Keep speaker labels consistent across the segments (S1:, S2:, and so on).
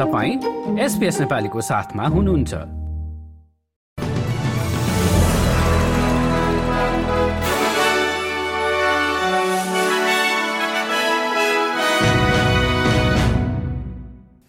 S1: तपाईँ एसपिएस नेपालीको साथमा हुनुहुन्छ।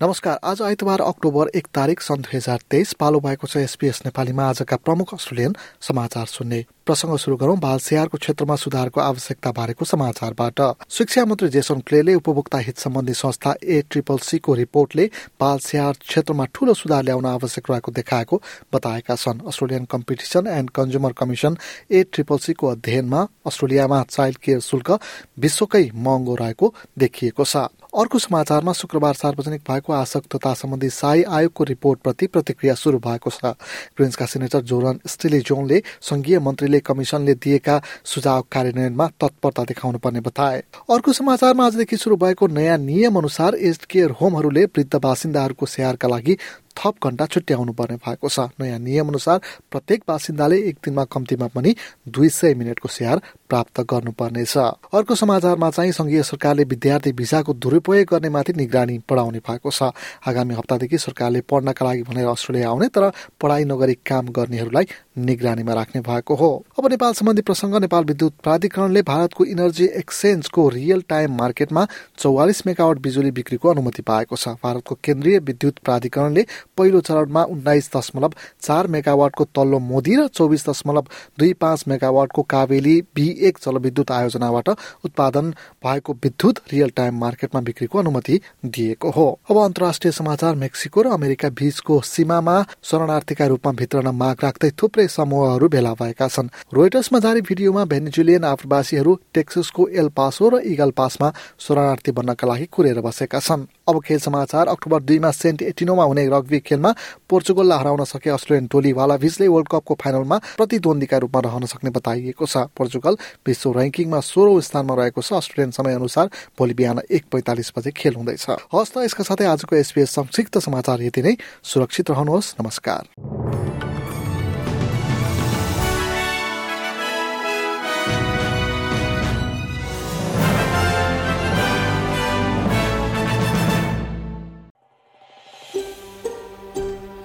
S2: नमस्कार आज आइतबार अक्टोबर एक तारिक सन् दुई हजार तेइस पालो भएको छ एसपीएस नेपालीमा आजका प्रमुख अस्ट्रेलियन समाचार सुन्ने। प्रसङ्ग शुरू गरौं। बाल स्याहारको क्षेत्रमा सुधारको आवश्यकता बारेको समाचारबाट। शिक्षा मन्त्री जेसन क्लेले उपभोक्ता हित सम्बन्धी संस्था ए ट्रिपल सीको रिपोर्टले बाल स्याहार क्षेत्रमा ठूलो सुधार ल्याउन आवश्यक रहेको देखाएको बताएका छन्। Australian competition and consumer commission A triple सीको अध्ययनमा अस्ट्रेलियामा चाइल्ड केयर शुल्क विश्वकै महँगो रहेको देखिएको छ। अर्को समाचारमा शुक्रबार सार्वजनिक भएको आशक तथा सम्बन्धी साई आयोगको रिपोर्टप्रति प्रतिक्रिया शुरू भएको छ। ग्रिन्सका सेनेटर जोरन स्टिली जोनले संघीय मन्त्रीले कमिसनले दिएका सुझाव कार्यान्वयनमा तत्परता देखाउनु पर्ने बताए। अर्को समाचारमा आजदेखि शुरू भएको नयाँ नियम अनुसार एज केयर होमहरूले वृद्ध बासिन्दाहरूको स्याहारका लागि थप घण्टा छुट्याउनु पर्ने भएको छ। नयाँ नियम अनुसार प्रत्येक बासिन्दाले एक दिनमा कम्तीमा पनि दुई सय मिनटको स्याहार प्राप्त गर्नुपर्नेछ। अर्को समाचारमा चाहिँ संघीय सरकारले विद्यार्थी भिसाको दुरुपयोग गर्नेमाथि निगरानी बढाउने भएको छ। आगामी हप्तादेखि सरकारले पढ्नका लागि भनेर अस्ट्रेलिया आउने तर पढाइ नगरी काम गर्नेहरूलाई निगरानीमा राख्ने भएको हो। अब नेपाल सम्बन्धी प्रसङ्ग नेपाल विद्युत प्राधिकरणले भारतको इनर्जी एक्सचेन्जको रियल टाइम मार्केटमा चौवालिस मेगावट बिजुली बिक्रीको अनुमति पाएको छ। भारतको केन्द्रीय विद्युत प्राधिकरणले पहिलो चरणमा उन्नाइस दशमलव चार मेगावाटको तल्लो मोदी र चौबिस दशमलव दुई पाँच मेगावाटको कावेली बी एक जलविद्युत आयोजनाबाट उत्पादन भएको विद्युत रियल टाइम मार्केटमा बिक्रीको अनुमति दिएको हो। अब अन्तर्राष्ट्रिय समाचार मेक्सिको र अमेरिका बीचको सीमामा शरणार्थीका रूपमा भित्रन माग राख्दै थुप्रै समूहहरू भेला भएका छन्। रोइटर्समा जारी भिडियोमा भेनेजुलियन आप्रवासीहरू टेक्ससको एल पासो र इगल पासमा शरणार्थी बन्नका लागि कुरेर बसेका छन्। अब खेल समाचार। अक्टोबर दुईमा सेन्ट एटिनोमा हुने रग्बी खेलमा पोर्चुगललाई हराउन सके अस्ट्रेलियन टोली भिजले वर्ल्ड कपको फाइनलमा प्रतिद्वन्दीका रूपमा रहन सक्ने बताइएको छ। पोर्चुगल विश्व ऱ्याङ्किङमा सोह्रौं स्थानमा रहेको छ। अस्ट्रेलियन समय अनुसार भोलि बिहान एक पैँतालिस बजे खेल हुँदैछ। हस् त यसका साथै आजको एसपिएस संक्षिप्त समाचार यति नै। सुरक्षित रहनुहोस्। नमस्कार।